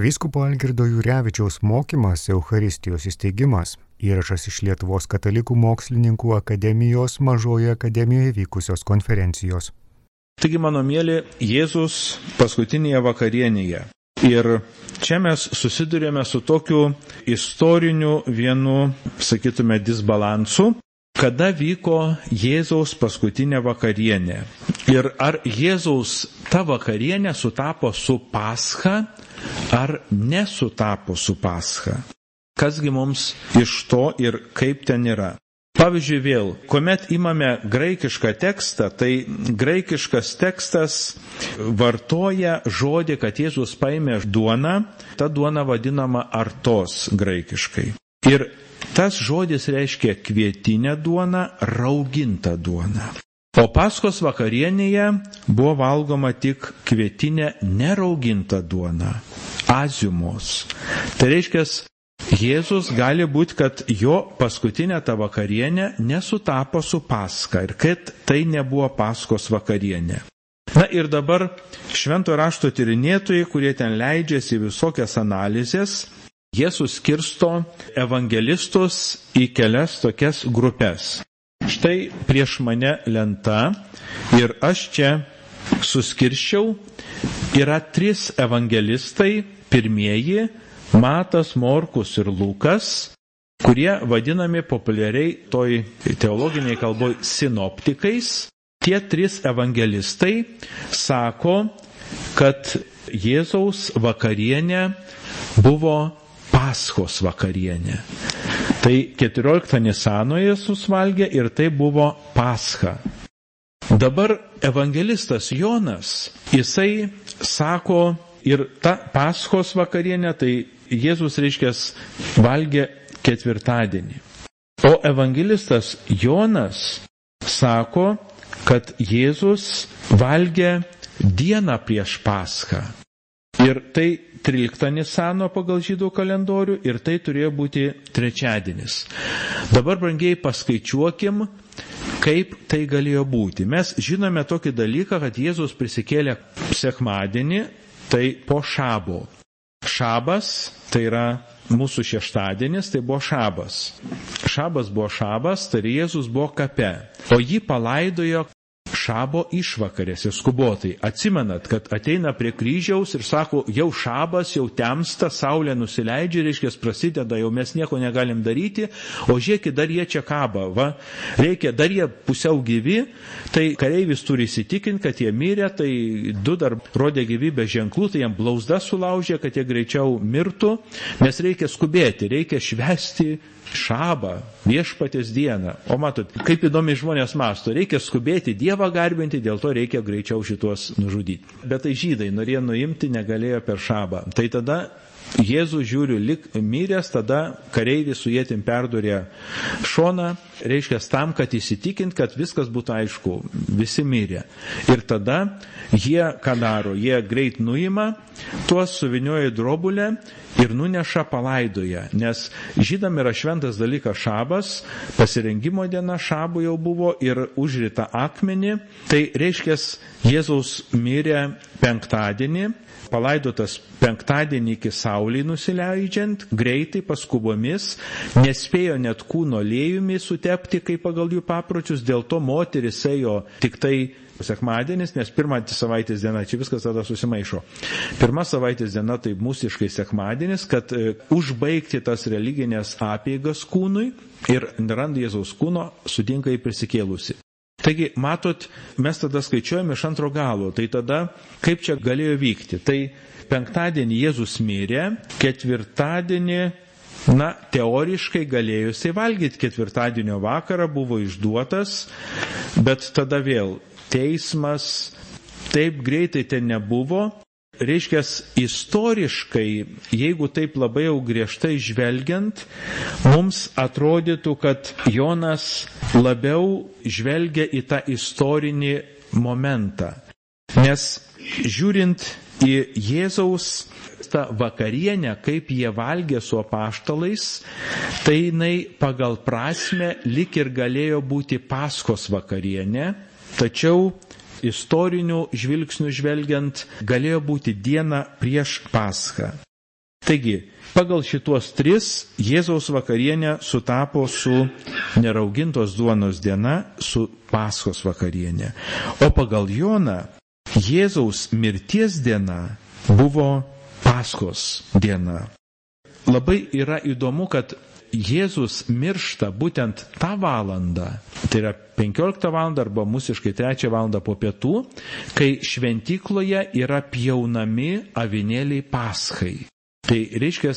Vyskupo Algirdo Jurevičiaus mokymas Euharistijos įsteigimas įrašas iš Lietuvos katalikų mokslininkų akademijos mažoje akademijoje vykusios konferencijos. Taigi, mano mėly, Jėzus paskutinėje vakarienėje. Ir čia mes susidurėme su tokiu istoriniu vienu, sakytume, disbalansu, kada vyko Jėzaus paskutinė vakarienė. Ir ar Jėzaus ta vakarienė sutapo su Pascha, ar nesutapo su pascha. Kasgi mums iš to ir kaip ten yra. Pavyzdžiui, vėl, kuomet imame graikišką tekstą, tai graikiškas tekstas vartoja žodį, kad Jėzus paėmė duoną, ta duona vadinama artos graikiškai. Ir tas žodis reiškia kvietinę duoną, raugintą duoną. O paskos vakarienėje buvo valgoma tik kvietinė nerauginta duona - aziumos. Tai reiškia, Jėzus gali būti, kad jo paskutinė ta vakarienė nesutapo su paska ir kad tai nebuvo paskos vakarienė. Na ir dabar švento rašto tyrinėtojai, kurie ten leidžiasi visokias analizės, jie suskirsto evangelistus į kelias tokias grupės. Štai prieš mane lenta ir aš čia suskirščiau. Yra trys evangelistai, pirmieji - Matas, Morkus ir Lukas, kurie vadinami populiariai toj teologiniai kalboj sinoptikais. Tie trys evangelistai sako, kad Jėzaus vakarienė buvo Paschos vakarienė. Tai 14 Nisanoje susvalgė ir tai buvo Pascha. Dabar evangelistas Jonas, jisai sako ir ta Paschos vakarienė, tai Jėzus reiškia valgė ketvirtadienį. O evangelistas Jonas sako, kad Jėzus valgė dieną prieš Paschą. Ir tai 13 Nisano pagal žydų kalendorių ir tai turėjo būti trečiadienis. Dabar, brangiai, paskaičiuokim, kaip tai galėjo būti. Mes žinome tokį dalyką, kad Jėzus prisikėlė sekmadienį, tai po šabo. Šabas tai yra mūsų šeštadienis, tai buvo šabas. Šabas buvo šabas, tai Jėzus buvo kape. O jį palaidojo šabo išvakarėse skubotai. Atsimenat, kad ateina prie kryžiaus ir sako, jau šabas, jau temsta, saulė nusileidžia, reiškia, prasideda, jau mes nieko negalim daryti, o žiūrėkit, dar jie čia kaba, va, reikia, dar jie pusiau gyvi, tai kareivis turi įsitikinti, kad jie mirė, tai du dar rodė gyvybės ženklų, tai jam blauzda sulaužė, kad jie greičiau mirtų, nes reikia skubėti, reikia švesti šabą, viešpatės dieną. O matot, kaip įdomi žmonės masto, reikia skubėti Dievą garbinti, dėl to reikia greičiau šitos nužudyti. Bet tai žydai norėjo nuimti, negalėjo per šabą. Tai tada Jėzus žiūriu lik miręs, tada kareivis su jėtim perdurė šoną, reiškia tam, kad įsitikint, kad viskas būtų aišku, visi mirė. Ir tada jie, ką daro, jie greit nuima, tuos suvinioja drobulę ir nuneša palaidoje, nes žydam yra šventas dalykas šabas, pasirengimo diena šabų jau buvo ir užrita akmenį, tai reiškia Jėzaus mirė penktadienį, palaidotas penktadienį iki saulį nusileidžiant, greitai paskubomis, nespėjo net kūno lėjumi sutepti, kaip pagal jų papročius, dėl to moteris ėjo tik tai sekmadienis, nes pirmą savaitės diena, čia viskas tada susimaišo. Pirma savaitės diena tai mūsiškai sekmadienis, kad e, užbaigti tas religinės apėgas kūnui ir randa Jėzaus kūno, sutinka į prisikėlusi. Taigi, matot, mes tada skaičiuojame iš antro galo, tai tada kaip čia galėjo vykti. Tai penktadienį Jėzus mirė, ketvirtadienį, na, teoriškai galėjo jisai valgyti ketvirtadienio vakarą, buvo išduotas, bet tada vėl teismas taip greitai ten nebuvo, reiškia, istoriškai, jeigu taip labai jau griežtai žvelgiant, mums atrodytų, kad Jonas labiau žvelgia į tą istorinį momentą. Nes žiūrint į Jėzaus tą vakarienę, kaip jie valgė su apaštalais, tai jinai pagal prasme lik ir galėjo būti paskos vakarienė, tačiau istorinių žvilgsnių žvelgiant, galėjo būti diena prieš Paschą. Taigi, pagal šituos tris Jėzaus vakarienė sutapo su neraugintos duonos diena, su Paskos vakarienė. O pagal Joną Jėzaus mirties diena buvo Paskos diena. Labai yra įdomu, kad Jėzus miršta būtent tą valandą, tai yra 15 val. arba mūsiškai 3 val. po pietų, kai šventykloje yra pjaunami avinėliai paschai. Tai reiškia,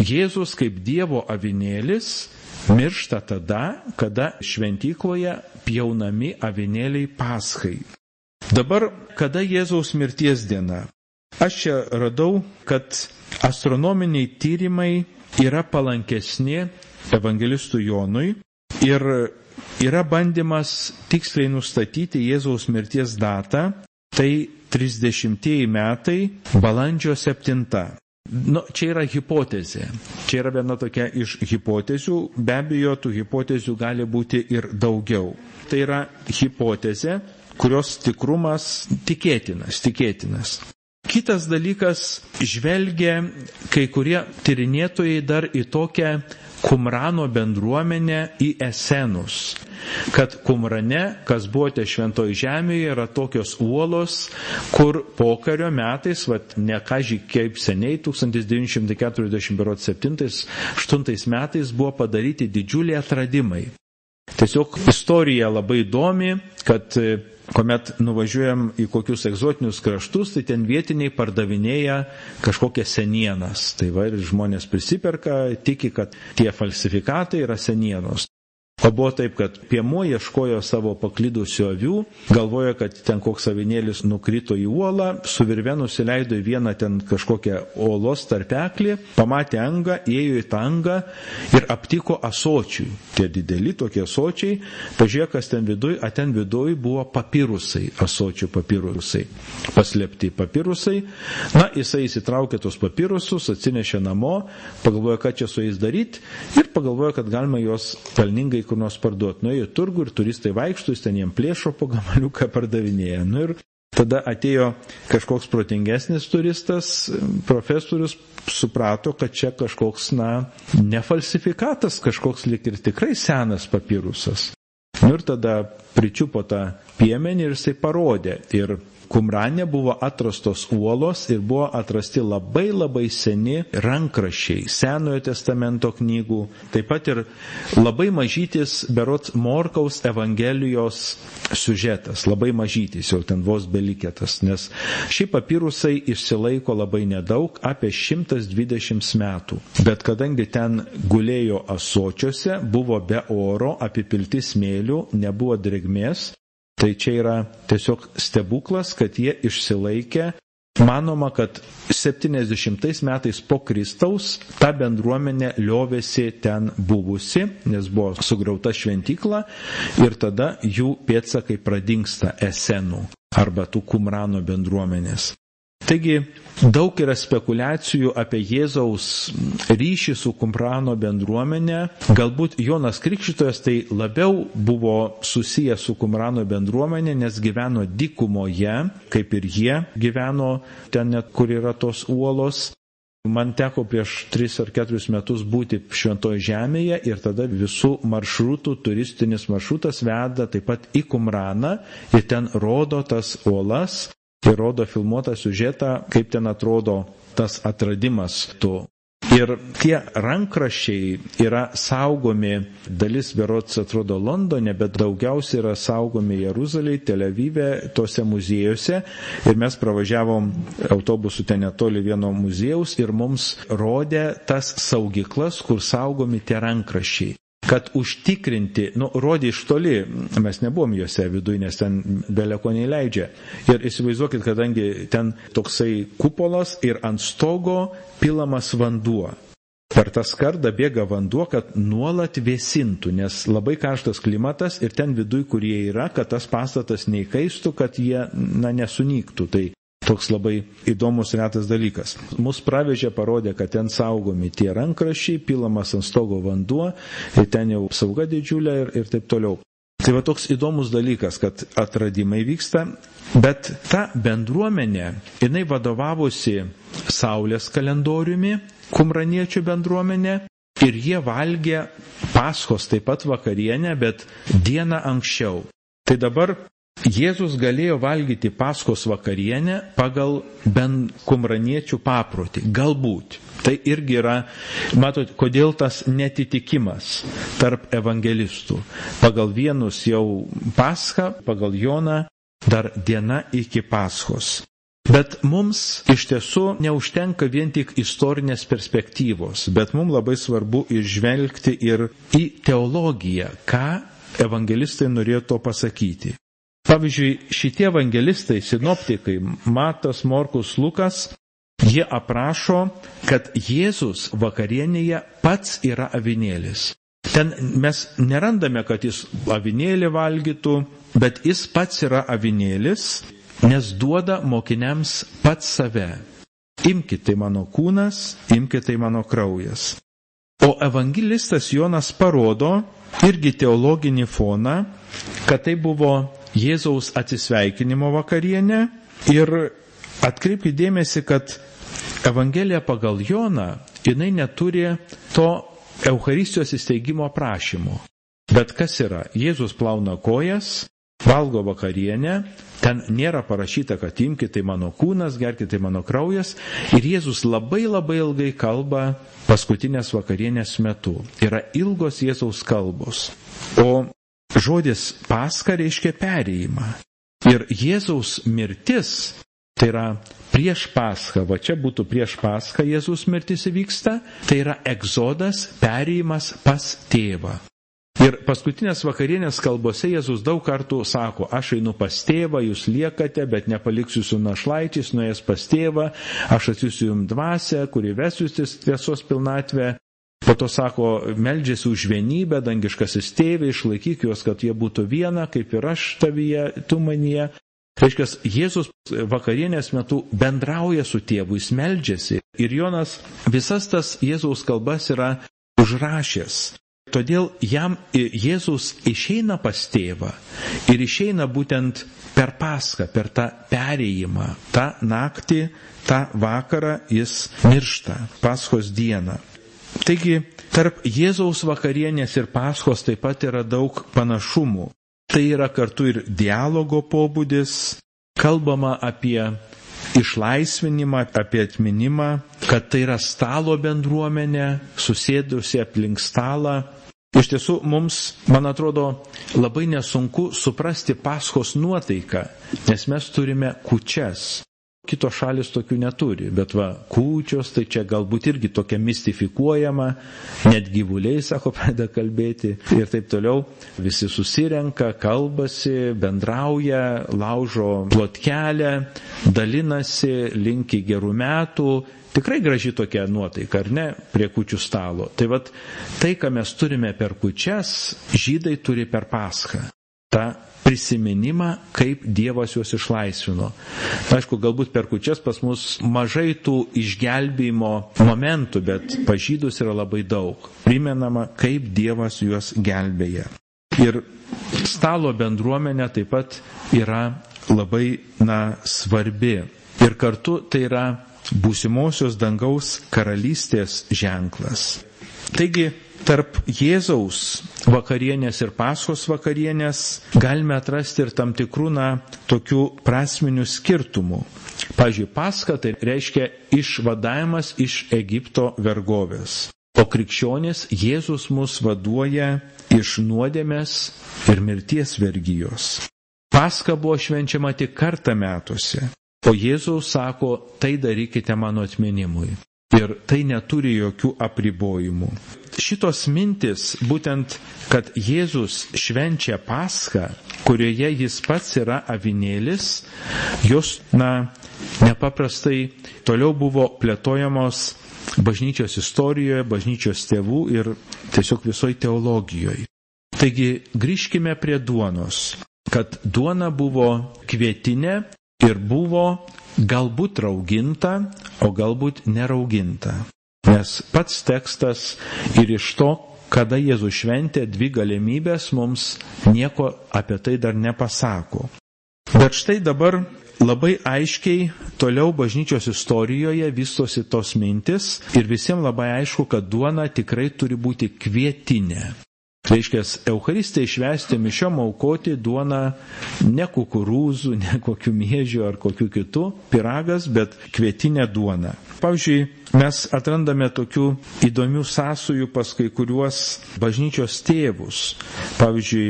Jėzus kaip Dievo avinėlis miršta tada, kada šventykloje pjaunami avinėliai paschai. Dabar, kada Jėzaus mirties diena? Aš čia radau, kad astronominiai tyrimai yra palankesni evangelistui Jonui ir yra bandymas tiksliai nustatyti Jėzaus mirties datą, tai 30 metai balandžio 7. Nu, čia yra hipotezė. Čia yra viena tokia iš hipotezių. Be abejo, tų hipotezių gali būti ir daugiau. Tai yra hipotezė, kurios tikrumas tikėtinas, tikėtinas. Kitas dalykas, žvelgia kai kurie tyrinėtojai dar į tokią Kumrano bendruomenę į Esenus. Kad Kumrane, kas buvote šventoji žemėje, yra tokios uolos, kur pokario metais, vat, ne kažkai kaip seniai, 1947-1978 metais buvo padaryti didžiuliai atradimai. Tiesiog istorija labai įdomi, kad kuomet nuvažiuojam į kokius egzotinius kraštus, tai ten vietiniai pardavinėja kažkokias senienas. Tai va ir žmonės prisiperka, tiki, kad tie falsifikatai yra senienos. O buvo taip, kad piemuo ieškojo savo paklydusių avių, galvojo, kad ten koks avinėlis nukrito į uolą, su virve nusileido į vieną ten kažkokią uolos tarpeklį, pamatė angą, ėjo į tą angą ir aptiko asočių. Tie dideli tokie asočiai, pažiūrėjo, kas ten viduj, a ten viduj buvo papirusai, asočių papirusai, paslėpti papirusai. Na, jisai įsitraukė tos papirusus, atsinešė namo, pagalvojo, ką čia su jais daryti ir pagalvojo, kad galima juos pelningai kur nors parduoti. Nuėjo į turgų ir turistai vaikštų, jis ten jiem plėšo po gamaliuką pardavinėja. Nu ir tada atėjo kažkoks protingesnis turistas, profesorius suprato, kad čia kažkoks, na, nefalsifikatas, kažkoks lik ir tikrai senas papirusas. Nu ir tada pričiupo tą piemenį ir jisai parodė. Ir Kumrane buvo atrastos uolos ir buvo atrasti labai labai seni rankrašiai Senojo testamento knygų, taip pat ir labai mažytis berots Morkaus Evangelijos sužetas, labai mažytis, jau ten vos belikėtas, nes šie papirusai išsilaiko labai nedaug, apie 120 metų. Bet kadangi ten gulėjo asočiuose, buvo be oro, apipilti smėlių, nebuvo drėgmės, Tai čia yra tiesiog stebuklas, kad jie išsilaikė. Manoma, kad 70 metais po Kristaus ta bendruomenė liovėsi ten buvusi, nes buvo sugriauta šventykla ir tada jų pėtsakai pradingsta esenų arba tų kumrano bendruomenės. Taigi daug yra spekulacijų apie Jėzaus ryšį su Kumprano bendruomenė. Galbūt Jonas Krikščitojas tai labiau buvo susijęs su Kumrano bendruomenė, nes gyveno dykumoje, kaip ir jie gyveno ten kur yra tos uolos. Man teko prieš 3 ar 4 metus būti šventoje žemėje ir tada visų maršrutų, turistinis maršrutas veda taip pat į Kumraną ir ten rodo tas uolas ir rodo filmuotą siužetą, kaip ten atrodo tas atradimas to. Ir tie rankraščiai yra saugomi, dalis berots atrodo Londone, bet daugiausiai yra saugomi Jeruzalėje, Tel Avive, tose muziejuose. Ir mes pravažiavom autobusu ten netoli vieno muziejaus ir mums rodė tas saugyklas, kur saugomi tie rankraščiai kad užtikrinti, nu, rodė iš toli, mes nebuvom juose viduje, nes ten beleko neįleidžia. Ir įsivaizduokit, kadangi ten toksai kupolas ir ant stogo pilamas vanduo. Per tą skardą bėga vanduo, kad nuolat vėsintų, nes labai karštas klimatas ir ten viduj, kurie yra, kad tas pastatas neįkaistų, kad jie, na, nesunyktų. Tai toks labai įdomus retas dalykas. Mus pravežė, parodė, kad ten saugomi tie rankrašiai, pilamas ant stogo vanduo, ten jau sauga didžiulė ir, ir taip toliau. Tai va toks įdomus dalykas, kad atradimai vyksta, bet ta bendruomenė, jinai vadovavosi Saulės kalendoriumi, kumraniečių bendruomenė, ir jie valgė paskos taip pat vakarienę, bet dieną anksčiau. Tai dabar Jėzus galėjo valgyti paskos vakarienę pagal bent kumraniečių paprotį. Galbūt. Tai irgi yra, matot, kodėl tas netitikimas tarp evangelistų. Pagal vienus jau paską, pagal Joną dar diena iki paskos. Bet mums iš tiesų neužtenka vien tik istorinės perspektyvos, bet mums labai svarbu išvelgti ir į teologiją, ką evangelistai norėjo to pasakyti. Pavyzdžiui, šitie evangelistai, sinoptikai, Matas, Morkus, Lukas, jie aprašo, kad Jėzus vakarienėje pats yra avinėlis. Ten mes nerandame, kad jis avinėlį valgytų, bet jis pats yra avinėlis, nes duoda mokiniams pats save. Imkite tai mano kūnas, imkite tai mano kraujas. O evangelistas Jonas parodo irgi teologinį foną, kad tai buvo Jėzaus atsisveikinimo vakarienę ir atkreipkite dėmesį, kad Evangelija pagal Joną, jinai neturi to Euharistijos įsteigimo prašymo. Bet kas yra? Jėzus plauna kojas, valgo vakarienę, ten nėra parašyta, kad imkite tai mano kūnas, gerkite tai mano kraujas. Ir Jėzus labai labai ilgai kalba paskutinės vakarienės metu. Yra ilgos Jėzaus kalbos. O Žodis paska reiškia perėjimą. Ir Jėzaus mirtis, tai yra prieš paską, va čia būtų prieš paską Jėzus mirtis įvyksta, tai yra egzodas, perėjimas pas tėvą. Ir paskutinės vakarienės kalbose Jėzus daug kartų sako, aš einu pas tėvą, jūs liekate, bet nepaliksiu jūsų našlaičiais, nuėjęs pas tėvą, aš atsiųsiu jums dvasę, kuri ves jūs tiesos pilnatvę. Po to sako, meldžiasi už vienybę, dangiškasis tėvė, išlaikyk juos, kad jie būtų viena, kaip ir aš tavyje, tu manyje. Reiškia, Jėzus vakarienės metu bendrauja su tėvu, jis meldžiasi. Ir Jonas visas tas Jėzaus kalbas yra užrašęs. Todėl jam Jėzus išeina pas tėvą ir išeina būtent per paską, per tą perėjimą. Ta naktį, tą vakarą jis miršta, paskos dieną. Taigi, tarp Jėzaus vakarienės ir paskos taip pat yra daug panašumų. Tai yra kartu ir dialogo pobūdis, kalbama apie išlaisvinimą, apie atminimą, kad tai yra stalo bendruomenė, susėdusi aplink stalą. Iš tiesų, mums, man atrodo, labai nesunku suprasti paskos nuotaiką, nes mes turime kučias. Kitos šalis tokių neturi, bet va, kūčios, tai čia galbūt irgi tokia mistifikuojama, net gyvuliai, sako, pradeda kalbėti ir taip toliau. Visi susirenka, kalbasi, bendrauja, laužo plotkelę, dalinasi, linki gerų metų. Tikrai graži tokia nuotaika, ar ne, prie kučių stalo. Tai vad, tai, ką mes turime per kučias, žydai turi per paschą. Ta prisiminimą, kaip Dievas juos išlaisvino. Aišku, galbūt per kučias pas mus mažai tų išgelbėjimo momentų, bet pažydus yra labai daug. Primenama, kaip Dievas juos gelbėja. Ir stalo bendruomenė taip pat yra labai, na, svarbi. Ir kartu tai yra būsimosios dangaus karalystės ženklas. Taigi, tarp Jėzaus vakarienės ir paskos vakarienės galime atrasti ir tam tikrų, na, tokių prasminių skirtumų. Pavyzdžiui, paska tai reiškia išvadavimas iš Egipto vergovės. O krikščionis Jėzus mus vaduoja iš nuodėmės ir mirties vergyjos. Paska buvo švenčiama tik kartą metuose, o Jėzaus sako, tai darykite mano atminimui. Ir tai neturi jokių apribojimų. Šitos mintis, būtent, kad Jėzus švenčia Paschą, kurioje jis pats yra avinėlis, jos, na, nepaprastai toliau buvo plėtojamos bažnyčios istorijoje, bažnyčios tėvų ir tiesiog visoji teologijoje. Taigi grįžkime prie duonos, kad duona buvo kvietinė ir buvo galbūt rauginta, o galbūt nerauginta. Nes pats tekstas ir iš to, kada Jėzus šventė dvi galimybės, mums nieko apie tai dar nepasako. Bet štai dabar labai aiškiai toliau bažnyčios istorijoje vystosi tos mintis ir visiems labai aišku, kad duona tikrai turi būti kvietinė. Reiškia, Euharistė išvesti mišiom aukoti duoną ne kukurūzų, ne kokių mėžių ar kokių kitų, piragas, bet kvietinė duona. Pavyzdžiui, mes atrandame tokių įdomių sąsujų pas kai kuriuos bažnyčios tėvus. Pavyzdžiui,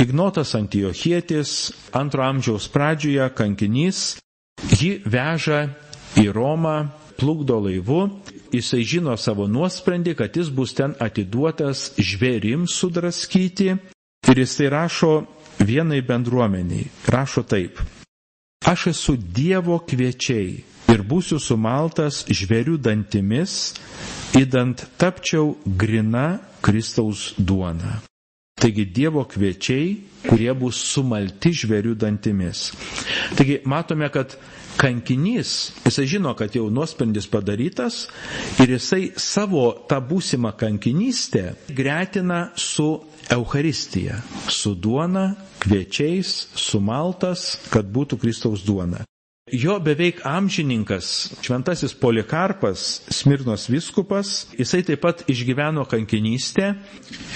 Ignotas Antiochietis, antro amžiaus pradžioje kankinys, jį veža į Romą, plukdo laivu jisai žino savo nuosprendį, kad jis bus ten atiduotas žvėrims sudraskyti ir jisai rašo vienai bendruomeniai. Rašo taip. Aš esu Dievo kviečiai ir būsiu sumaltas žvėrių dantimis, įdant tapčiau grina Kristaus duona. Taigi Dievo kviečiai, kurie bus sumalti žvėrių dantimis. Taigi matome, kad kankinys, jisai žino, kad jau nuosprendis padarytas ir jisai savo tą būsimą kankinystę gretina su Euharistija, su duona, kviečiais, su maltas, kad būtų Kristaus duona. Jo beveik amžininkas, šventasis Polikarpas, Smirnos viskupas, jisai taip pat išgyveno kankinystę,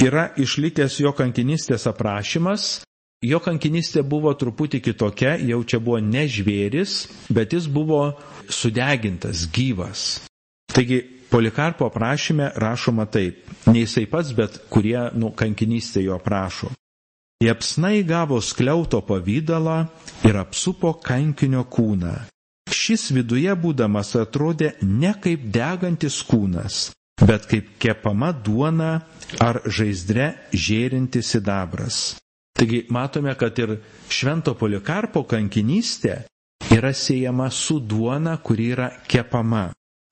yra išlikęs jo kankinystės aprašymas jo kankinystė buvo truputį kitokia, jau čia buvo ne žvėris, bet jis buvo sudegintas, gyvas. Taigi Polikarpo aprašyme rašoma taip, ne jisai pats, bet kurie nu, kankinystė jo prašo. Jepsnai gavo skliauto pavydalą ir apsupo kankinio kūną. Šis viduje būdamas atrodė ne kaip degantis kūnas, bet kaip kepama duona ar žaizdre žėrintis sidabras. Taigi matome, kad ir švento polikarpo kankinystė yra siejama su duona, kuri yra kepama.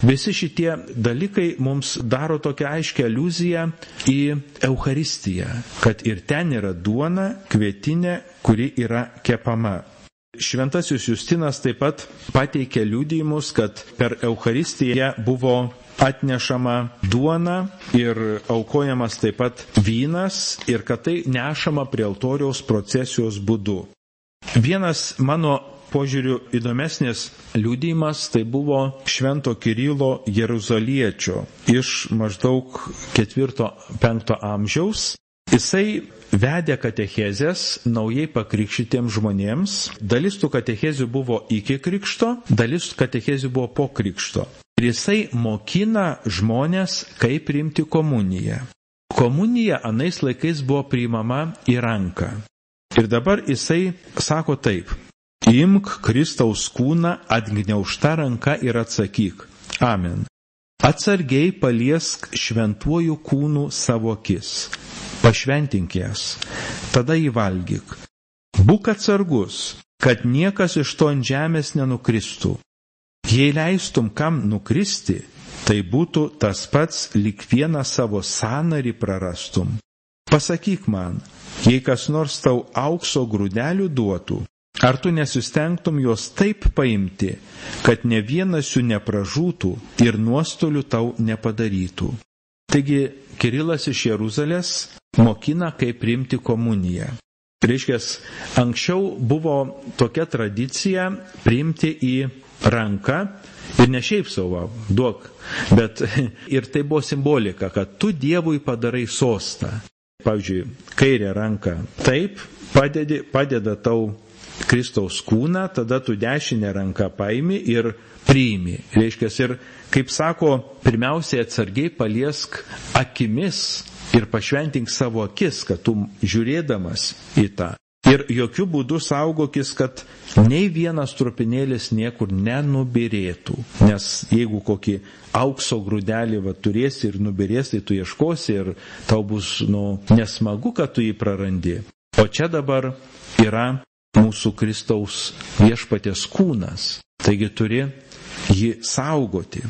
Visi šitie dalykai mums daro tokią aiškę aliuziją į Euharistiją, kad ir ten yra duona, kvietinė, kuri yra kepama. Šventasis Justinas taip pat pateikė liūdėjimus, kad per Euharistiją buvo atnešama duona ir aukojamas taip pat vynas ir kad tai nešama prie altoriaus procesijos būdu. Vienas mano požiūriu įdomesnis liūdėjimas tai buvo Švento Kirilo Jeruzaliečio iš maždaug 4-5 amžiaus. Jisai vedė katechezės naujai pakrikščytiems žmonėms. Dalis tų katechezių buvo iki krikšto, dalis katechezių buvo po krikšto. Ir jisai mokina žmonės, kaip priimti komuniją. Komunija anais laikais buvo priimama į ranką. Ir dabar jisai sako taip. Imk Kristaus kūną atgniaužta ranka ir atsakyk. Amen. Atsargiai paliesk šventuoju kūnu savo akis. Pašventink jas. Tada įvalgyk. Būk atsargus, kad niekas iš to ant žemės nenukristų. Jei leistum kam nukristi, tai būtų tas pats lik vieną savo sanarį prarastum. Pasakyk man, jei kas nors tau aukso grūdelių duotų, ar tu nesistengtum juos taip paimti, kad ne vienas jų nepražūtų ir nuostolių tau nepadarytų. Taigi Kirilas iš Jeruzalės mokina, kaip priimti komuniją. Reiškia, anksčiau buvo tokia tradicija priimti į ranką ir ne šiaip savo, duok, bet ir tai buvo simbolika, kad tu Dievui padarai sostą. Pavyzdžiui, kairę ranką taip, padedi, padeda tau Kristaus kūną, tada tu dešinę ranką paimi ir priimi. Reiškia, ir kaip sako, pirmiausiai atsargiai paliesk akimis ir pašventink savo akis, kad tu žiūrėdamas į tą Ir jokių būdų saugokis, kad nei vienas trupinėlis niekur nenubirėtų. Nes jeigu kokį aukso grūdelį va, turėsi ir nubirės, tai tu ieškosi ir tau bus nu, nesmagu, kad tu jį prarandi. O čia dabar yra mūsų Kristaus viešpatės kūnas. Taigi turi jį saugoti.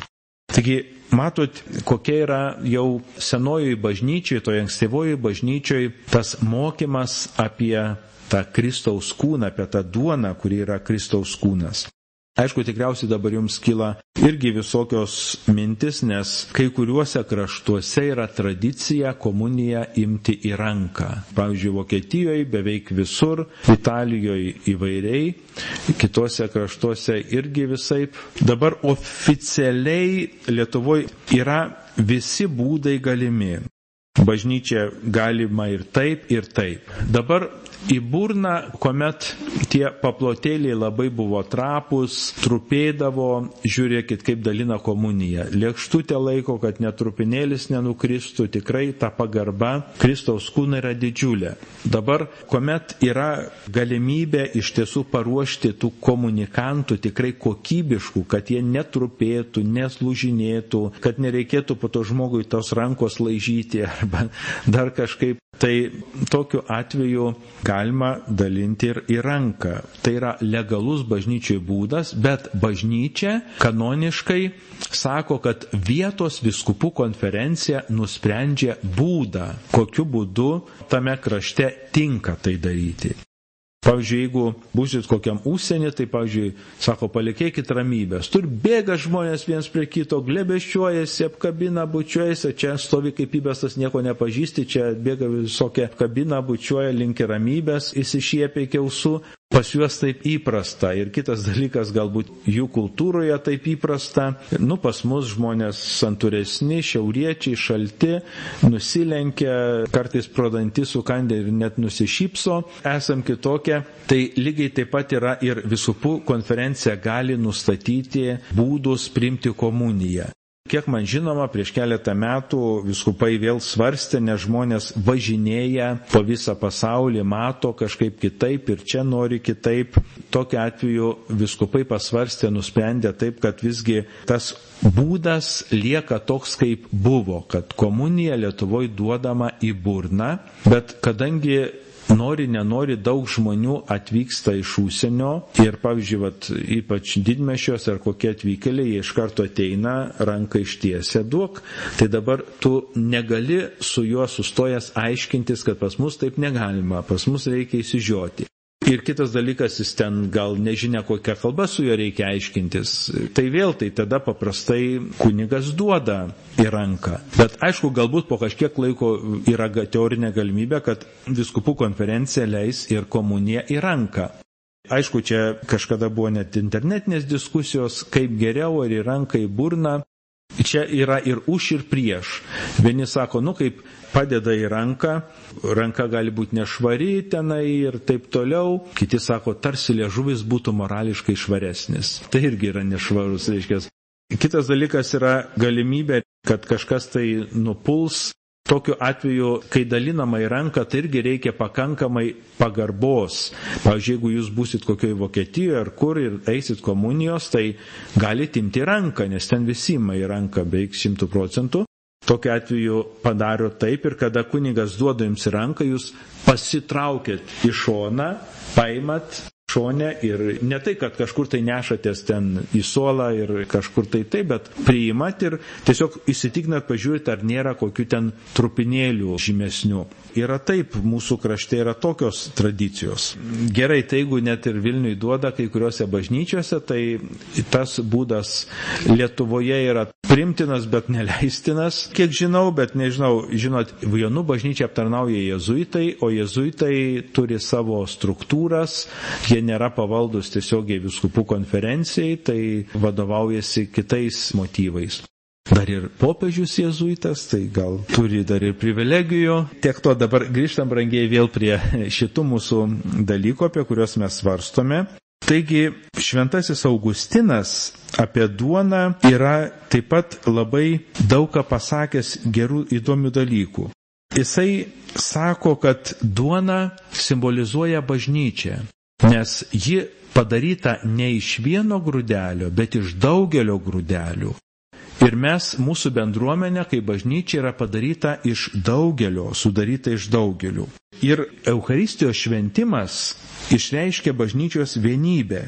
Taigi matot, kokia yra jau senojoje bažnyčioje, toje ankstyvojoje bažnyčioje tas mokymas apie tą Kristaus kūną, apie tą duoną, kuri yra Kristaus kūnas. Aišku, tikriausiai dabar jums kyla irgi visokios mintis, nes kai kuriuose kraštuose yra tradicija komuniją imti į ranką. Pavyzdžiui, Vokietijoje beveik visur, Italijoje įvairiai, kitose kraštuose irgi visai. Dabar oficialiai Lietuvoje yra visi būdai galimi. Bažnyčia galima ir taip, ir taip. Dabar į burną, kuomet tie paplotėliai labai buvo trapus, trupėdavo, žiūrėkit, kaip dalina komuniją. Lėkštutė laiko, kad netrupinėlis nenukristų, tikrai ta pagarba Kristaus kūnai yra didžiulė. Dabar, kuomet yra galimybė iš tiesų paruošti tų komunikantų tikrai kokybiškų, kad jie netrupėtų, neslūžinėtų, kad nereikėtų po to žmogui tos rankos laižyti arba dar kažkaip Tai tokiu atveju galima dalinti ir į ranką. Tai yra legalus bažnyčiai būdas, bet bažnyčia kanoniškai sako, kad vietos viskupų konferencija nusprendžia būdą, kokiu būdu tame krašte tinka tai daryti. Pavyzdžiui, jeigu būsit kokiam užsienį, tai, pavyzdžiui, sako, palikėkit ramybės. Tur bėga žmonės viens prie kito, glebeščiuojasi, apkabina, bučiuojasi, čia stovi kaip įbestas, nieko nepažįsti, čia bėga visokia kabina, bučiuoja, linkia ramybės, įsišiepia iki ausų. Pas juos taip įprasta ir kitas dalykas, galbūt jų kultūroje taip įprasta. Nu, pas mus žmonės santūresni, šiauriečiai, šalti, nusilenkia, kartais prodantį sukandė ir net nusišypso, esam kitokie. Tai lygiai taip pat yra ir visupų konferencija gali nustatyti būdus priimti komuniją. Kiek man žinoma, prieš keletą metų viskupai vėl svarstė, nes žmonės važinėja po visą pasaulį, mato kažkaip kitaip ir čia nori kitaip. Tokiu atveju viskupai pasvarstė, nusprendė taip, kad visgi tas būdas lieka toks, kaip buvo, kad komunija Lietuvoje duodama į burną, bet kadangi nori, nenori, daug žmonių atvyksta iš užsienio ir, pavyzdžiui, vat, ypač didmešios ar kokie atvykėliai, jie iš karto ateina, ranką ištiesia duok, tai dabar tu negali su juo sustojęs aiškintis, kad pas mus taip negalima, pas mus reikia įsižioti. Ir kitas dalykas, jis ten gal nežinia, kokią kalbą su juo reikia aiškintis. Tai vėl, tai tada paprastai kunigas duoda į ranką. Bet aišku, galbūt po kažkiek laiko yra teorinė galimybė, kad viskupų konferencija leis ir komuniją į ranką. Aišku, čia kažkada buvo net internetinės diskusijos, kaip geriau ar į ranką, į burną. Čia yra ir už ir prieš. Vieni sako, nu kaip padeda į ranką, ranka gali būti nešvari tenai ir taip toliau. Kiti sako, tarsi liežuvis būtų morališkai švaresnis. Tai irgi yra nešvarus, reiškia. Kitas dalykas yra galimybė, kad kažkas tai nupuls. Tokiu atveju, kai dalinama į ranką, tai irgi reikia pakankamai pagarbos. Pavyzdžiui, jeigu jūs busit kokioje Vokietijoje ar kur ir eisit komunijos, tai galite imti ranką, nes ten visi ima į ranką beveik šimtų procentų. Tokiu atveju padaro taip ir kada kunigas duoda jums ranką, jūs pasitraukėt į šoną, paimat šone ir ne tai, kad kažkur tai nešatės ten į suolą ir kažkur tai taip, bet priimat ir tiesiog įsitikinat, pažiūrėt, ar nėra kokių ten trupinėlių žymesnių. Yra taip, mūsų krašte yra tokios tradicijos. Gerai, tai jeigu net ir Vilniui duoda kai kuriuose bažnyčiose, tai tas būdas Lietuvoje yra primtinas, bet neleistinas, kiek žinau, bet nežinau, žinot, Jonų bažnyčia aptarnauja jezuitai, o jezuitai turi savo struktūras, jie nėra pavaldus tiesiogiai viskupų konferencijai, tai vadovaujasi kitais motyvais. Dar ir popiežius jėzuitas, tai gal turi dar ir privilegijų. Tiek to dabar grįžtam brangiai vėl prie šitų mūsų dalykų, apie kuriuos mes svarstome. Taigi šventasis Augustinas apie duoną yra taip pat labai daug ką pasakęs gerų įdomių dalykų. Jisai sako, kad duona simbolizuoja bažnyčią nes ji padaryta ne iš vieno grūdelio, bet iš daugelio grūdelių. Ir mes, mūsų bendruomenė, kaip bažnyčia, yra padaryta iš daugelio, sudaryta iš daugelių. Ir Euharistijos šventimas išreiškia bažnyčios vienybę.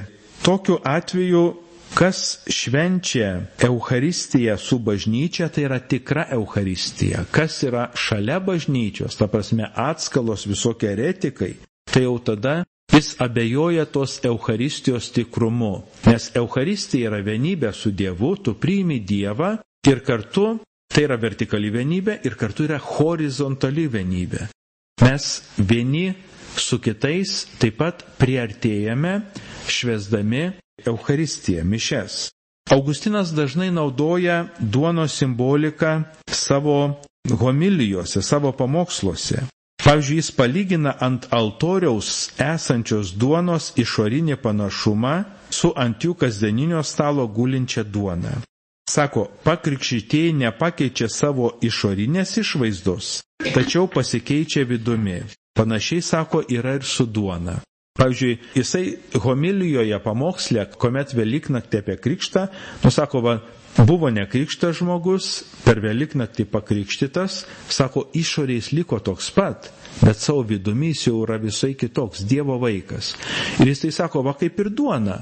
Tokiu atveju, kas švenčia Euharistiją su bažnyčia, tai yra tikra Euharistija. Kas yra šalia bažnyčios, ta prasme atskalos visokie eretikai, tai jau tada Jis abejoja tos Euharistijos tikrumu, nes Euharistija yra vienybė su Dievu, tu priimi Dievą ir kartu tai yra vertikali vienybė ir kartu yra horizontali vienybė. Mes vieni su kitais taip pat priartėjame švesdami Euharistiją, mišes. Augustinas dažnai naudoja duonos simboliką savo homilijose, savo pamoksluose. Pavyzdžiui, jis palygina ant altoriaus esančios duonos išorinį panašumą su ant jų kasdieninio stalo gulinčia duona. Sako, pakrikščytieji nepakeičia savo išorinės išvaizdos, tačiau pasikeičia vidumi. Panašiai sako yra ir su duona. Pavyzdžiui, jisai homilijoje pamokslė, kuomet Velyknaktį apie krikštą, nusako, va, buvo nekrikštas žmogus, per Velyknaktį pakrikštytas, sako, išorės liko toks pat, bet savo vidumi jis jau yra visai kitoks, Dievo vaikas. Ir jis tai sako, va kaip ir duona,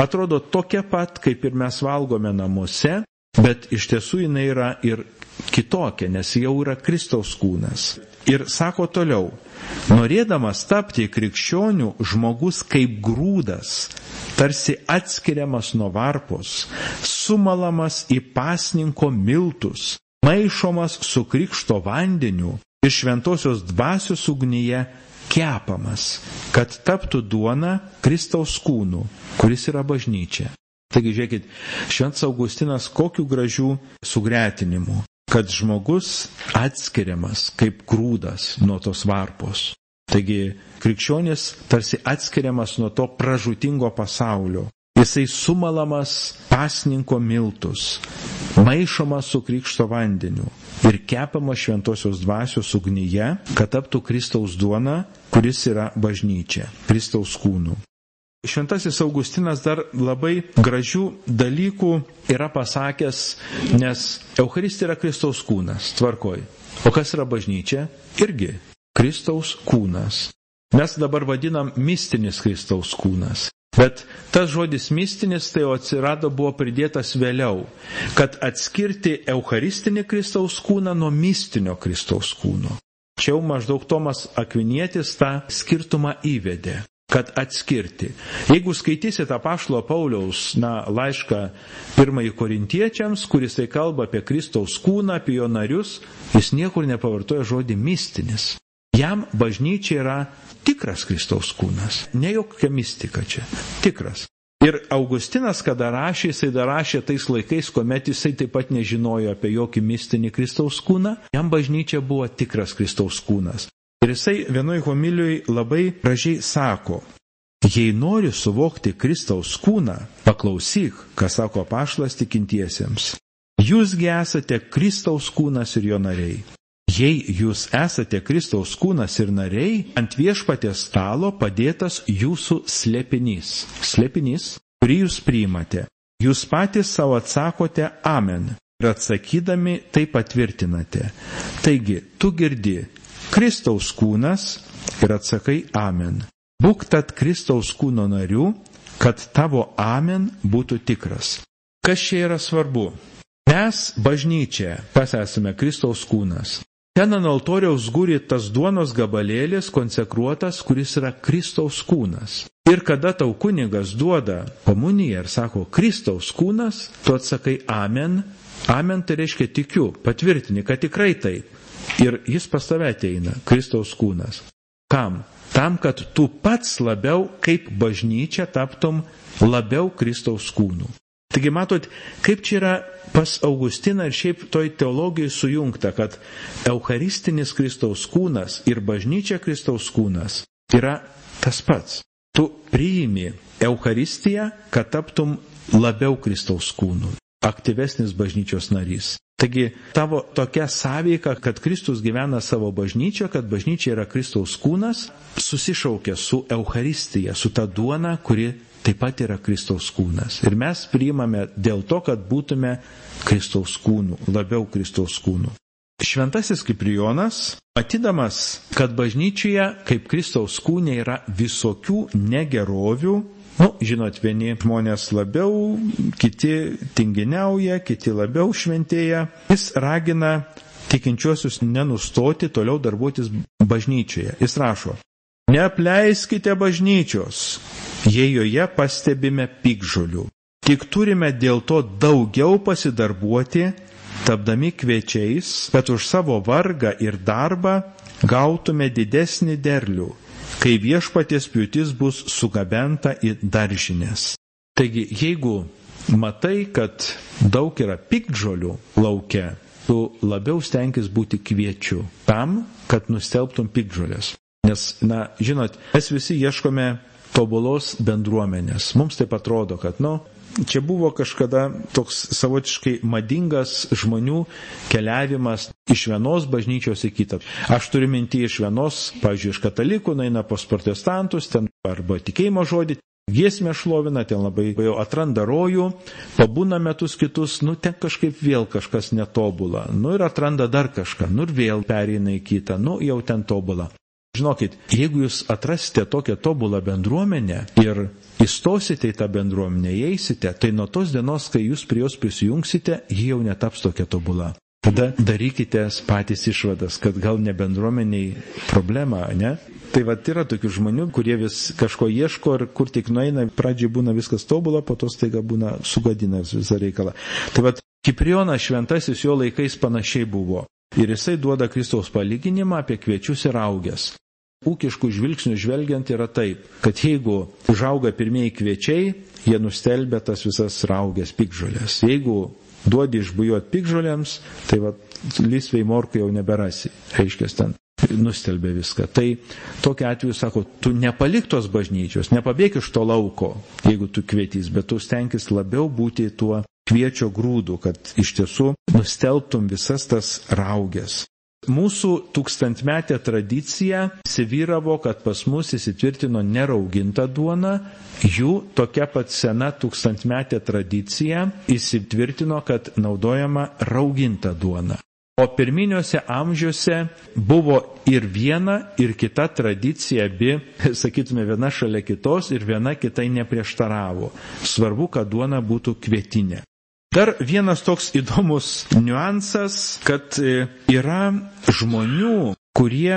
atrodo tokia pat, kaip ir mes valgome namuose, bet iš tiesų jinai yra ir kitokia, nes jau yra Kristaus kūnas. Ir sako toliau, norėdamas tapti krikščionių, žmogus kaip grūdas, tarsi atskiriamas nuo varpos, sumalamas į pasninko miltus, maišomas su krikšto vandeniu ir šventosios dvasios ugnyje kepamas, kad taptų duona Kristaus kūnų, kuris yra bažnyčia. Taigi žiūrėkit, šventas Augustinas kokiu gražių sugretinimų kad žmogus atskiriamas kaip grūdas nuo tos varpos. Taigi krikščionis tarsi atskiriamas nuo to pražutingo pasaulio. Jisai sumalamas pasninko miltus, maišomas su krikšto vandeniu ir kepamas šventosios dvasios ugnyje, kad taptų Kristaus duona, kuris yra bažnyčia, Kristaus kūnų. Šventasis Augustinas dar labai gražių dalykų yra pasakęs, nes Euharistija yra Kristaus kūnas, tvarkoj. O kas yra bažnyčia? Irgi Kristaus kūnas. Mes dabar vadinam mistinis Kristaus kūnas. Bet tas žodis mistinis tai atsirado buvo pridėtas vėliau, kad atskirti Eucharistinį Kristaus kūną nuo mistinio Kristaus kūno. Čia jau maždaug Tomas Akvinietis tą skirtumą įvedė kad atskirti. Jeigu skaitysite apaštalo Pauliaus na, laišką pirmąjį korintiečiams, kuris tai kalba apie Kristaus kūną, apie jo narius, jis niekur nepavartoja žodį mistinis. Jam bažnyčia yra tikras Kristaus kūnas, ne jokia mistika čia, tikras. Ir Augustinas, kada rašė, jisai dar rašė tais laikais, kuomet jisai taip pat nežinojo apie jokį mistinį Kristaus kūną, jam bažnyčia buvo tikras Kristaus kūnas. Ir jisai vienoj homiliui labai gražiai sako, jei nori suvokti Kristaus kūną, paklausyk, ką sako pašlas tikintiesiems. Jūsgi esate Kristaus kūnas ir jo nariai. Jei jūs esate Kristaus kūnas ir nariai, ant viešpatės stalo padėtas jūsų slėpinys. Slėpinys, kurį jūs priimate. Jūs patys savo atsakote Amen ir atsakydami tai patvirtinate. Taigi, tu girdi, Kristaus kūnas ir atsakai Amen. Būk tad Kristaus kūno narių, kad tavo Amen būtų tikras. Kas čia yra svarbu? Mes bažnyčia, kas esame Kristaus kūnas. Ten ant altoriaus guri tas duonos gabalėlis konsekruotas, kuris yra Kristaus kūnas. Ir kada tau kunigas duoda komuniją ir sako Kristaus kūnas, tu atsakai Amen. Amen tai reiškia tikiu, patvirtini, kad tikrai taip. Ir jis pas tave ateina, Kristaus kūnas. Kam? Tam, kad tu pats labiau kaip bažnyčia taptum labiau Kristaus kūnų. Taigi matot, kaip čia yra pas Augustiną ir šiaip toj teologijai sujungta, kad Eucharistinis Kristaus kūnas ir bažnyčia Kristaus kūnas yra tas pats. Tu priimi Eucharistiją, kad taptum labiau Kristaus kūnų, aktyvesnis bažnyčios narys. Taigi tavo tokia sąveika, kad Kristus gyvena savo bažnyčio, kad bažnyčia yra Kristaus kūnas, susišaukia su Euharistija, su ta duona, kuri taip pat yra Kristaus kūnas. Ir mes priimame dėl to, kad būtume Kristaus kūnų, labiau Kristaus kūnų. Šventasis Kiprijonas, matydamas, kad bažnyčioje kaip Kristaus kūnė yra visokių negerovių, Nu, žinot, vieni žmonės labiau, kiti tinginiauja, kiti labiau šventėja. Jis ragina tikinčiuosius nenustoti toliau darbuotis bažnyčioje. Jis rašo, Neapleiskite bažnyčios, jei joje pastebime pikžolių. Tik turime dėl to daugiau pasidarbuoti, tapdami kviečiais, kad už savo vargą ir darbą gautume didesnį derlių, kai viešpaties pjūtis bus sugabenta į daržinės. Taigi, jeigu matai, kad daug yra pikdžolių laukia, tu labiau stenkis būti kviečiu tam, kad nustelbtum pikdžolės. Nes, na, žinot, mes visi ieškome tobulos bendruomenės. Mums taip atrodo, kad, nu, čia buvo kažkada toks savotiškai madingas žmonių keliavimas iš vienos bažnyčios į kitą. Aš turiu mintį iš vienos, pavyzdžiui, iš katalikų, eina pas protestantus, ten arba tikėjimo žodį, giesmę šlovina, ten labai jau atranda rojų, pabūna metus kitus, nu ten kažkaip vėl kažkas netobula, nu ir atranda dar kažką, nu ir vėl pereina į kitą, nu jau ten tobula. Žinokit, jeigu jūs atrasite tokią tobulą bendruomenę ir įstosite į tą bendruomenę, įeisite, tai nuo tos dienos, kai jūs prie jos prisijungsite, ji jau netaps tokia tobula. Tada darykite patys išvadas, kad gal ne bendruomeniai problema, ne? Tai va yra tokių žmonių, kurie vis kažko ieško ir kur tik nueina, pradžiai būna viskas tobula, po to staiga būna sugadina visą reikalą. Tai va Kiprionas šventasis jo laikais panašiai buvo. Ir jisai duoda Kristaus palyginimą apie kviečius ir augęs ūkiškų žvilgsnių žvelgiant yra taip, kad jeigu užauga pirmieji kviečiai, jie nustelbė tas visas raugės pikžolės. Jeigu duodi išbujuot pikžolėms, tai va, lysvei morkų jau neberasi. Reiškia, ten nustelbė viską. Tai tokia atveju sako, tu nepalik tos bažnyčios, nepabėg iš to lauko, jeigu tu kvietys, bet tu stenkis labiau būti tuo kviečio grūdu, kad iš tiesų nustelbtum visas tas raugės. Mūsų tūkstantmetė tradicija įsivyravo, kad pas mus įsitvirtino nerauginta duona, jų tokia pat sena tūkstantmetė tradicija įsitvirtino, kad naudojama rauginta duona. O pirminiuose amžiuose buvo ir viena, ir kita tradicija, abi, sakytume, viena šalia kitos ir viena kitai neprieštaravo. Svarbu, kad duona būtų kvietinė. Dar vienas toks įdomus niuansas, kad e, yra žmonių, kurie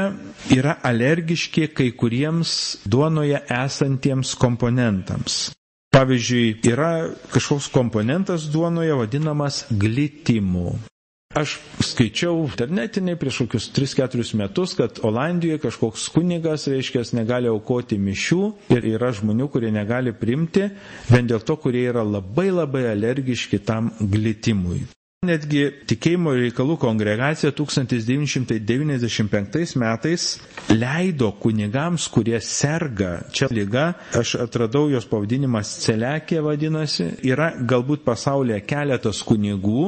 yra alergiški kai kuriems duonoje esantiems komponentams. Pavyzdžiui, yra kažkoks komponentas duonoje vadinamas glitimu. Aš skaičiau internetiniai prieš kokius 3-4 metus, kad Olandijoje kažkoks kunigas, reiškia, negali aukoti mišių ir yra žmonių, kurie negali primti, vien dėl to, kurie yra labai labai alergiški tam glitimui. Netgi tikėjimo reikalų kongregacija 1995 metais leido kunigams, kurie serga čia lyga, aš atradau jos pavadinimas Celekė vadinasi, yra galbūt pasaulyje keletas kunigų,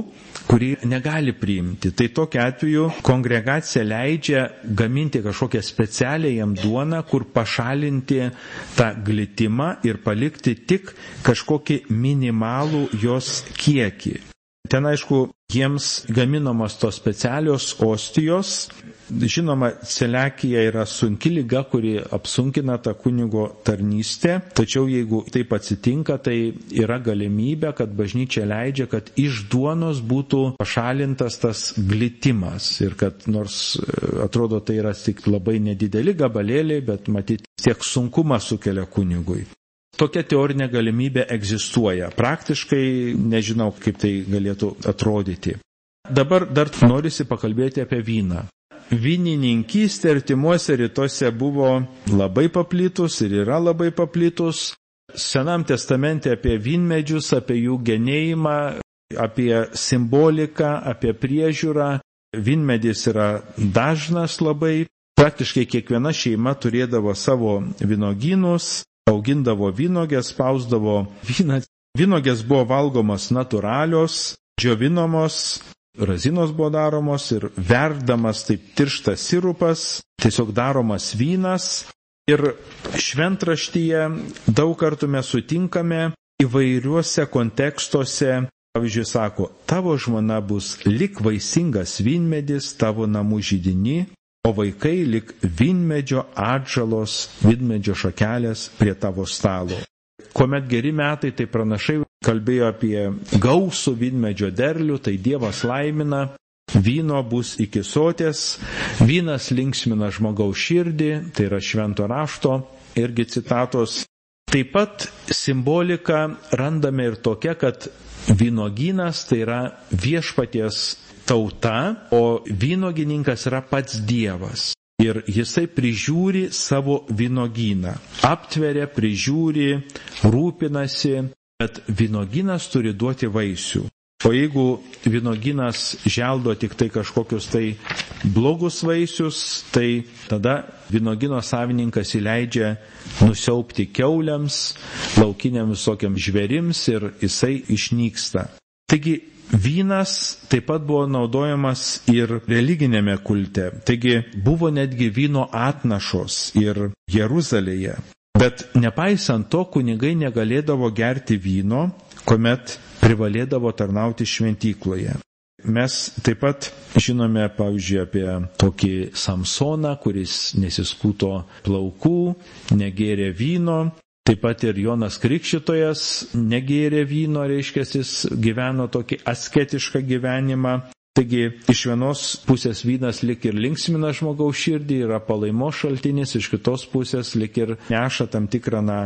kurį negali priimti. Tai tokiu atveju kongregacija leidžia gaminti kažkokią specialią jam duoną, kur pašalinti tą glitimą ir palikti tik kažkokį minimalų jos kiekį. Ten aišku, jiems gaminamos tos specialios ostijos. Žinoma, celekija yra sunki lyga, kuri apsunkina tą kunigo tarnystę, tačiau jeigu taip atsitinka, tai yra galimybė, kad bažnyčia leidžia, kad iš duonos būtų pašalintas tas glitimas ir kad nors e, atrodo tai yra tik labai nedideli gabalėliai, bet matyti tiek sunkumą sukelia kunigui. Tokia teorinė galimybė egzistuoja. Praktiškai nežinau, kaip tai galėtų atrodyti. Dabar dar norisi pakalbėti apie vyną. Vynininkystė artimuose rytuose buvo labai paplitus ir yra labai paplitus. Senam testamente apie vynmedžius, apie jų genėjimą, apie simboliką, apie priežiūrą. Vynmedis yra dažnas labai. Praktiškai kiekviena šeima turėdavo savo vynogynus, augindavo vynogės, spausdavo vyną. Vynogės buvo valgomos natūralios, džiovinamos, razinos buvo daromos ir verdamas taip tirštas sirupas, tiesiog daromas vynas. Ir šventraštyje daug kartų mes sutinkame įvairiuose kontekstuose, pavyzdžiui, sako, tavo žmona bus lik vaisingas vynmedis tavo namų žydini, o vaikai lik vinmedžio atžalos, vinmedžio šakelės prie tavo stalo. Kuomet geri metai, tai pranašai kalbėjo apie gausų vinmedžio derlių, tai Dievas laimina vyno bus iki sotės, vynas linksmina žmogaus širdį, tai yra švento rašto irgi citatos. Taip pat simbolika randame ir tokia, kad vynogynas tai yra viešpaties tauta, o vynogininkas yra pats Dievas. Ir jisai prižiūri savo vynogyną, aptveria, prižiūri, rūpinasi, bet vynogynas turi duoti vaisių. O jeigu vynoginas želdo tik tai kažkokius tai blogus vaisius, tai tada vynogino savininkas įleidžia nusiaupti keuliams, laukiniam visokiam žvėrims ir jisai išnyksta. Taigi vynas taip pat buvo naudojamas ir religinėme kulte. Taigi buvo netgi vyno atnašos ir Jeruzalėje. Bet nepaisant to, kunigai negalėdavo gerti vyno, kuomet privalėdavo tarnauti šventykloje. Mes taip pat žinome, pavyzdžiui, apie tokį Samsoną, kuris nesiskuto plaukų, negėrė vyno. Taip pat ir Jonas Krikščitojas negėrė vyno, reiškia, jis gyveno tokį asketišką gyvenimą. Taigi iš vienos pusės vynas lik ir linksmina žmogaus širdį, yra palaimo šaltinis, iš kitos pusės lik ir neša tam tikrą, na,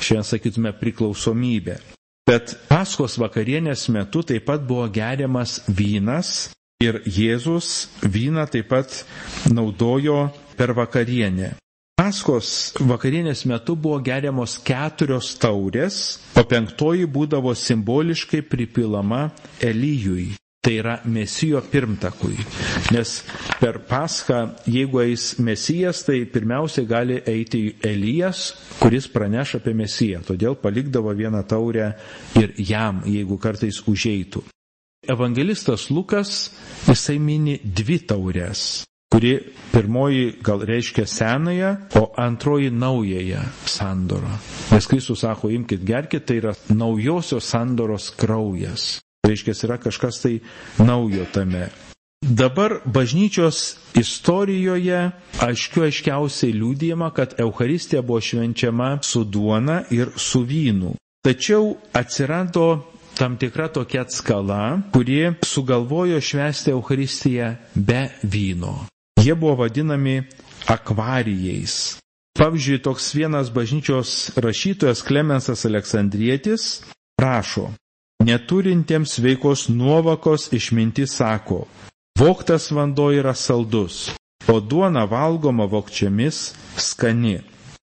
šiandien sakytume, priklausomybę. Bet Paskos vakarienės metu taip pat buvo geriamas vynas ir Jėzus vyną taip pat naudojo per vakarienę. Paskos vakarienės metu buvo geriamos keturios taurės, o penktoji būdavo simboliškai pripilama Elyjui. Tai yra mesijo pirmtakui. Nes per paschą, jeigu eis mesijas, tai pirmiausia gali eiti Elijas, kuris praneš apie mesiją. Todėl palikdavo vieną taurę ir jam, jeigu kartais užeitų. Evangelistas Lukas, jisai mini dvi taurės kuri pirmoji gal reiškia senąją, o antroji naująją sandorą. Nes Kristus sako, imkite gerkite, tai yra naujosios sandoros kraujas. Reiškia, yra kažkas tai naujo tame. Dabar bažnyčios istorijoje aiškiu aiškiausiai liūdėjama, kad Euharistija buvo švenčiama su duona ir su vynu. Tačiau atsirado tam tikra tokia atskala, kurie sugalvojo švęsti Euharistiją be vyno. Jie buvo vadinami akvarijais. Pavyzdžiui, toks vienas bažnyčios rašytojas Klemensas Aleksandrietis rašo, Neturintiems veikos nuovokos išminti sako, voktas vanduo yra saldus, o duona valgoma vokčiamis skani.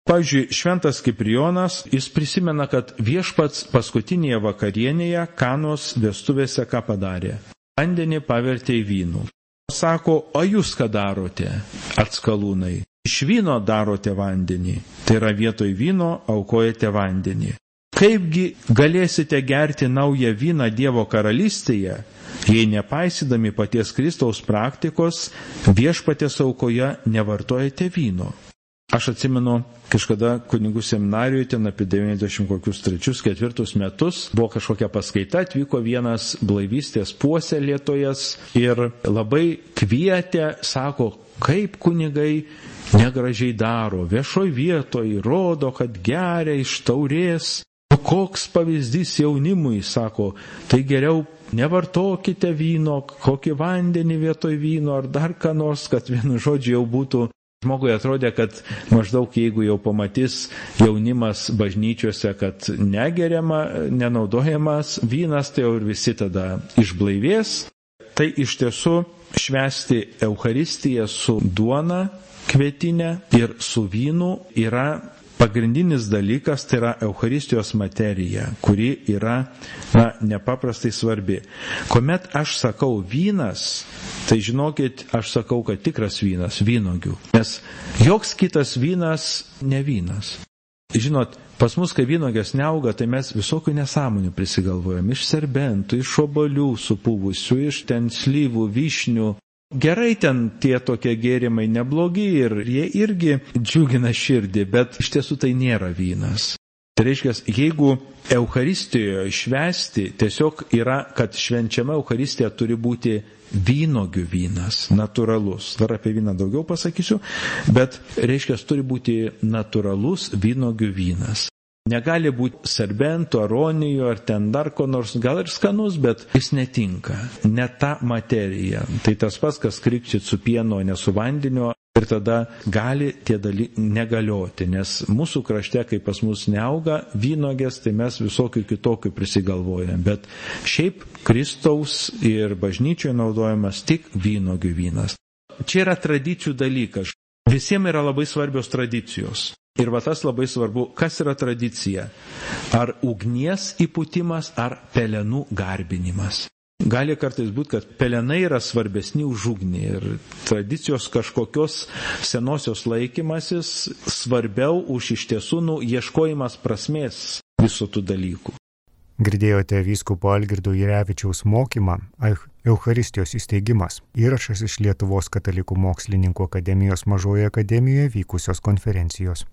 Pavyzdžiui, šventas Kiprionas, jis prisimena, kad viešpats paskutinėje vakarienėje kanos vestuvėse ką padarė? Vandenį pavertė į vynų. Sako, o jūs ką darote, atskalūnai? Iš vyno darote vandenį, tai yra vietoj vyno aukojate vandenį. Kaipgi galėsite gerti naują vyną Dievo karalystėje, jei nepaisydami paties Kristaus praktikos viešpatės aukoje nevartojate vyno? Aš atsimenu, kažkada kunigų seminarijoje, ten apie 90 kokius trečius, ketvirtus metus, buvo kažkokia paskaita, atvyko vienas blaivystės puoselėtojas ir labai kvietė, sako, kaip kunigai negražiai daro, viešoj vietoj rodo, kad geria iš taurės O koks pavyzdys jaunimui, sako, tai geriau nevartokite vyno, kokį vandenį vietoj vyno ar dar ką nors, kad vienu žodžiu jau būtų. Žmogui atrodė, kad maždaug jeigu jau pamatys jaunimas bažnyčiose, kad negeriama, nenaudojamas vynas, tai jau ir visi tada išblaivės. Tai iš tiesų švesti Euharistiją su duona kvietinė ir su vynu yra pagrindinis dalykas tai yra Euharistijos materija, kuri yra na, nepaprastai svarbi. Komet aš sakau vynas, tai žinokit, aš sakau, kad tikras vynas, vynogių. Nes joks kitas vynas ne vynas. Žinot, pas mus, kai vynogės neauga, tai mes visokių nesąmonių prisigalvojam. Iš serbentų, iš obolių supūvusių, iš ten slyvų, vyšnių, Gerai ten tie tokie gėrimai neblogi ir jie irgi džiugina širdį, bet iš tiesų tai nėra vynas. Tai reiškia, jeigu Euharistijoje švesti tiesiog yra, kad švenčiama Euharistija turi būti vynogių vynas, natūralus. Dar apie vyną daugiau pasakysiu, bet reiškia, turi būti natūralus vynogių vynas. Negali būti serbento, aronijų ar ten dar ko nors, gal ir skanus, bet jis netinka. Ne ta materija. Tai tas pats, kas krikščit su pieno, ne su vandeniu. Ir tada gali tie dalykai negalioti, nes mūsų krašte, kai pas mus neauga vynogės, tai mes visokių kitokių prisigalvojame. Bet šiaip Kristaus ir bažnyčioje naudojamas tik vynogių vynas. Čia yra tradicijų dalykas. Visiems yra labai svarbios tradicijos. Ir va tas labai svarbu, kas yra tradicija. Ar ugnies įputimas, ar pelenų garbinimas. Gali kartais būti, kad pelenai yra svarbesni už ugnį ir tradicijos kažkokios senosios laikymasis svarbiau už iš tiesų nu, ieškojimas prasmės visų tų dalykų. Girdėjote vyskupo Algirdo Jirevičiaus mokymą Eucharistijos įsteigimas. Įrašas iš Lietuvos katalikų mokslininkų akademijos mažoje akademijoje vykusios konferencijos.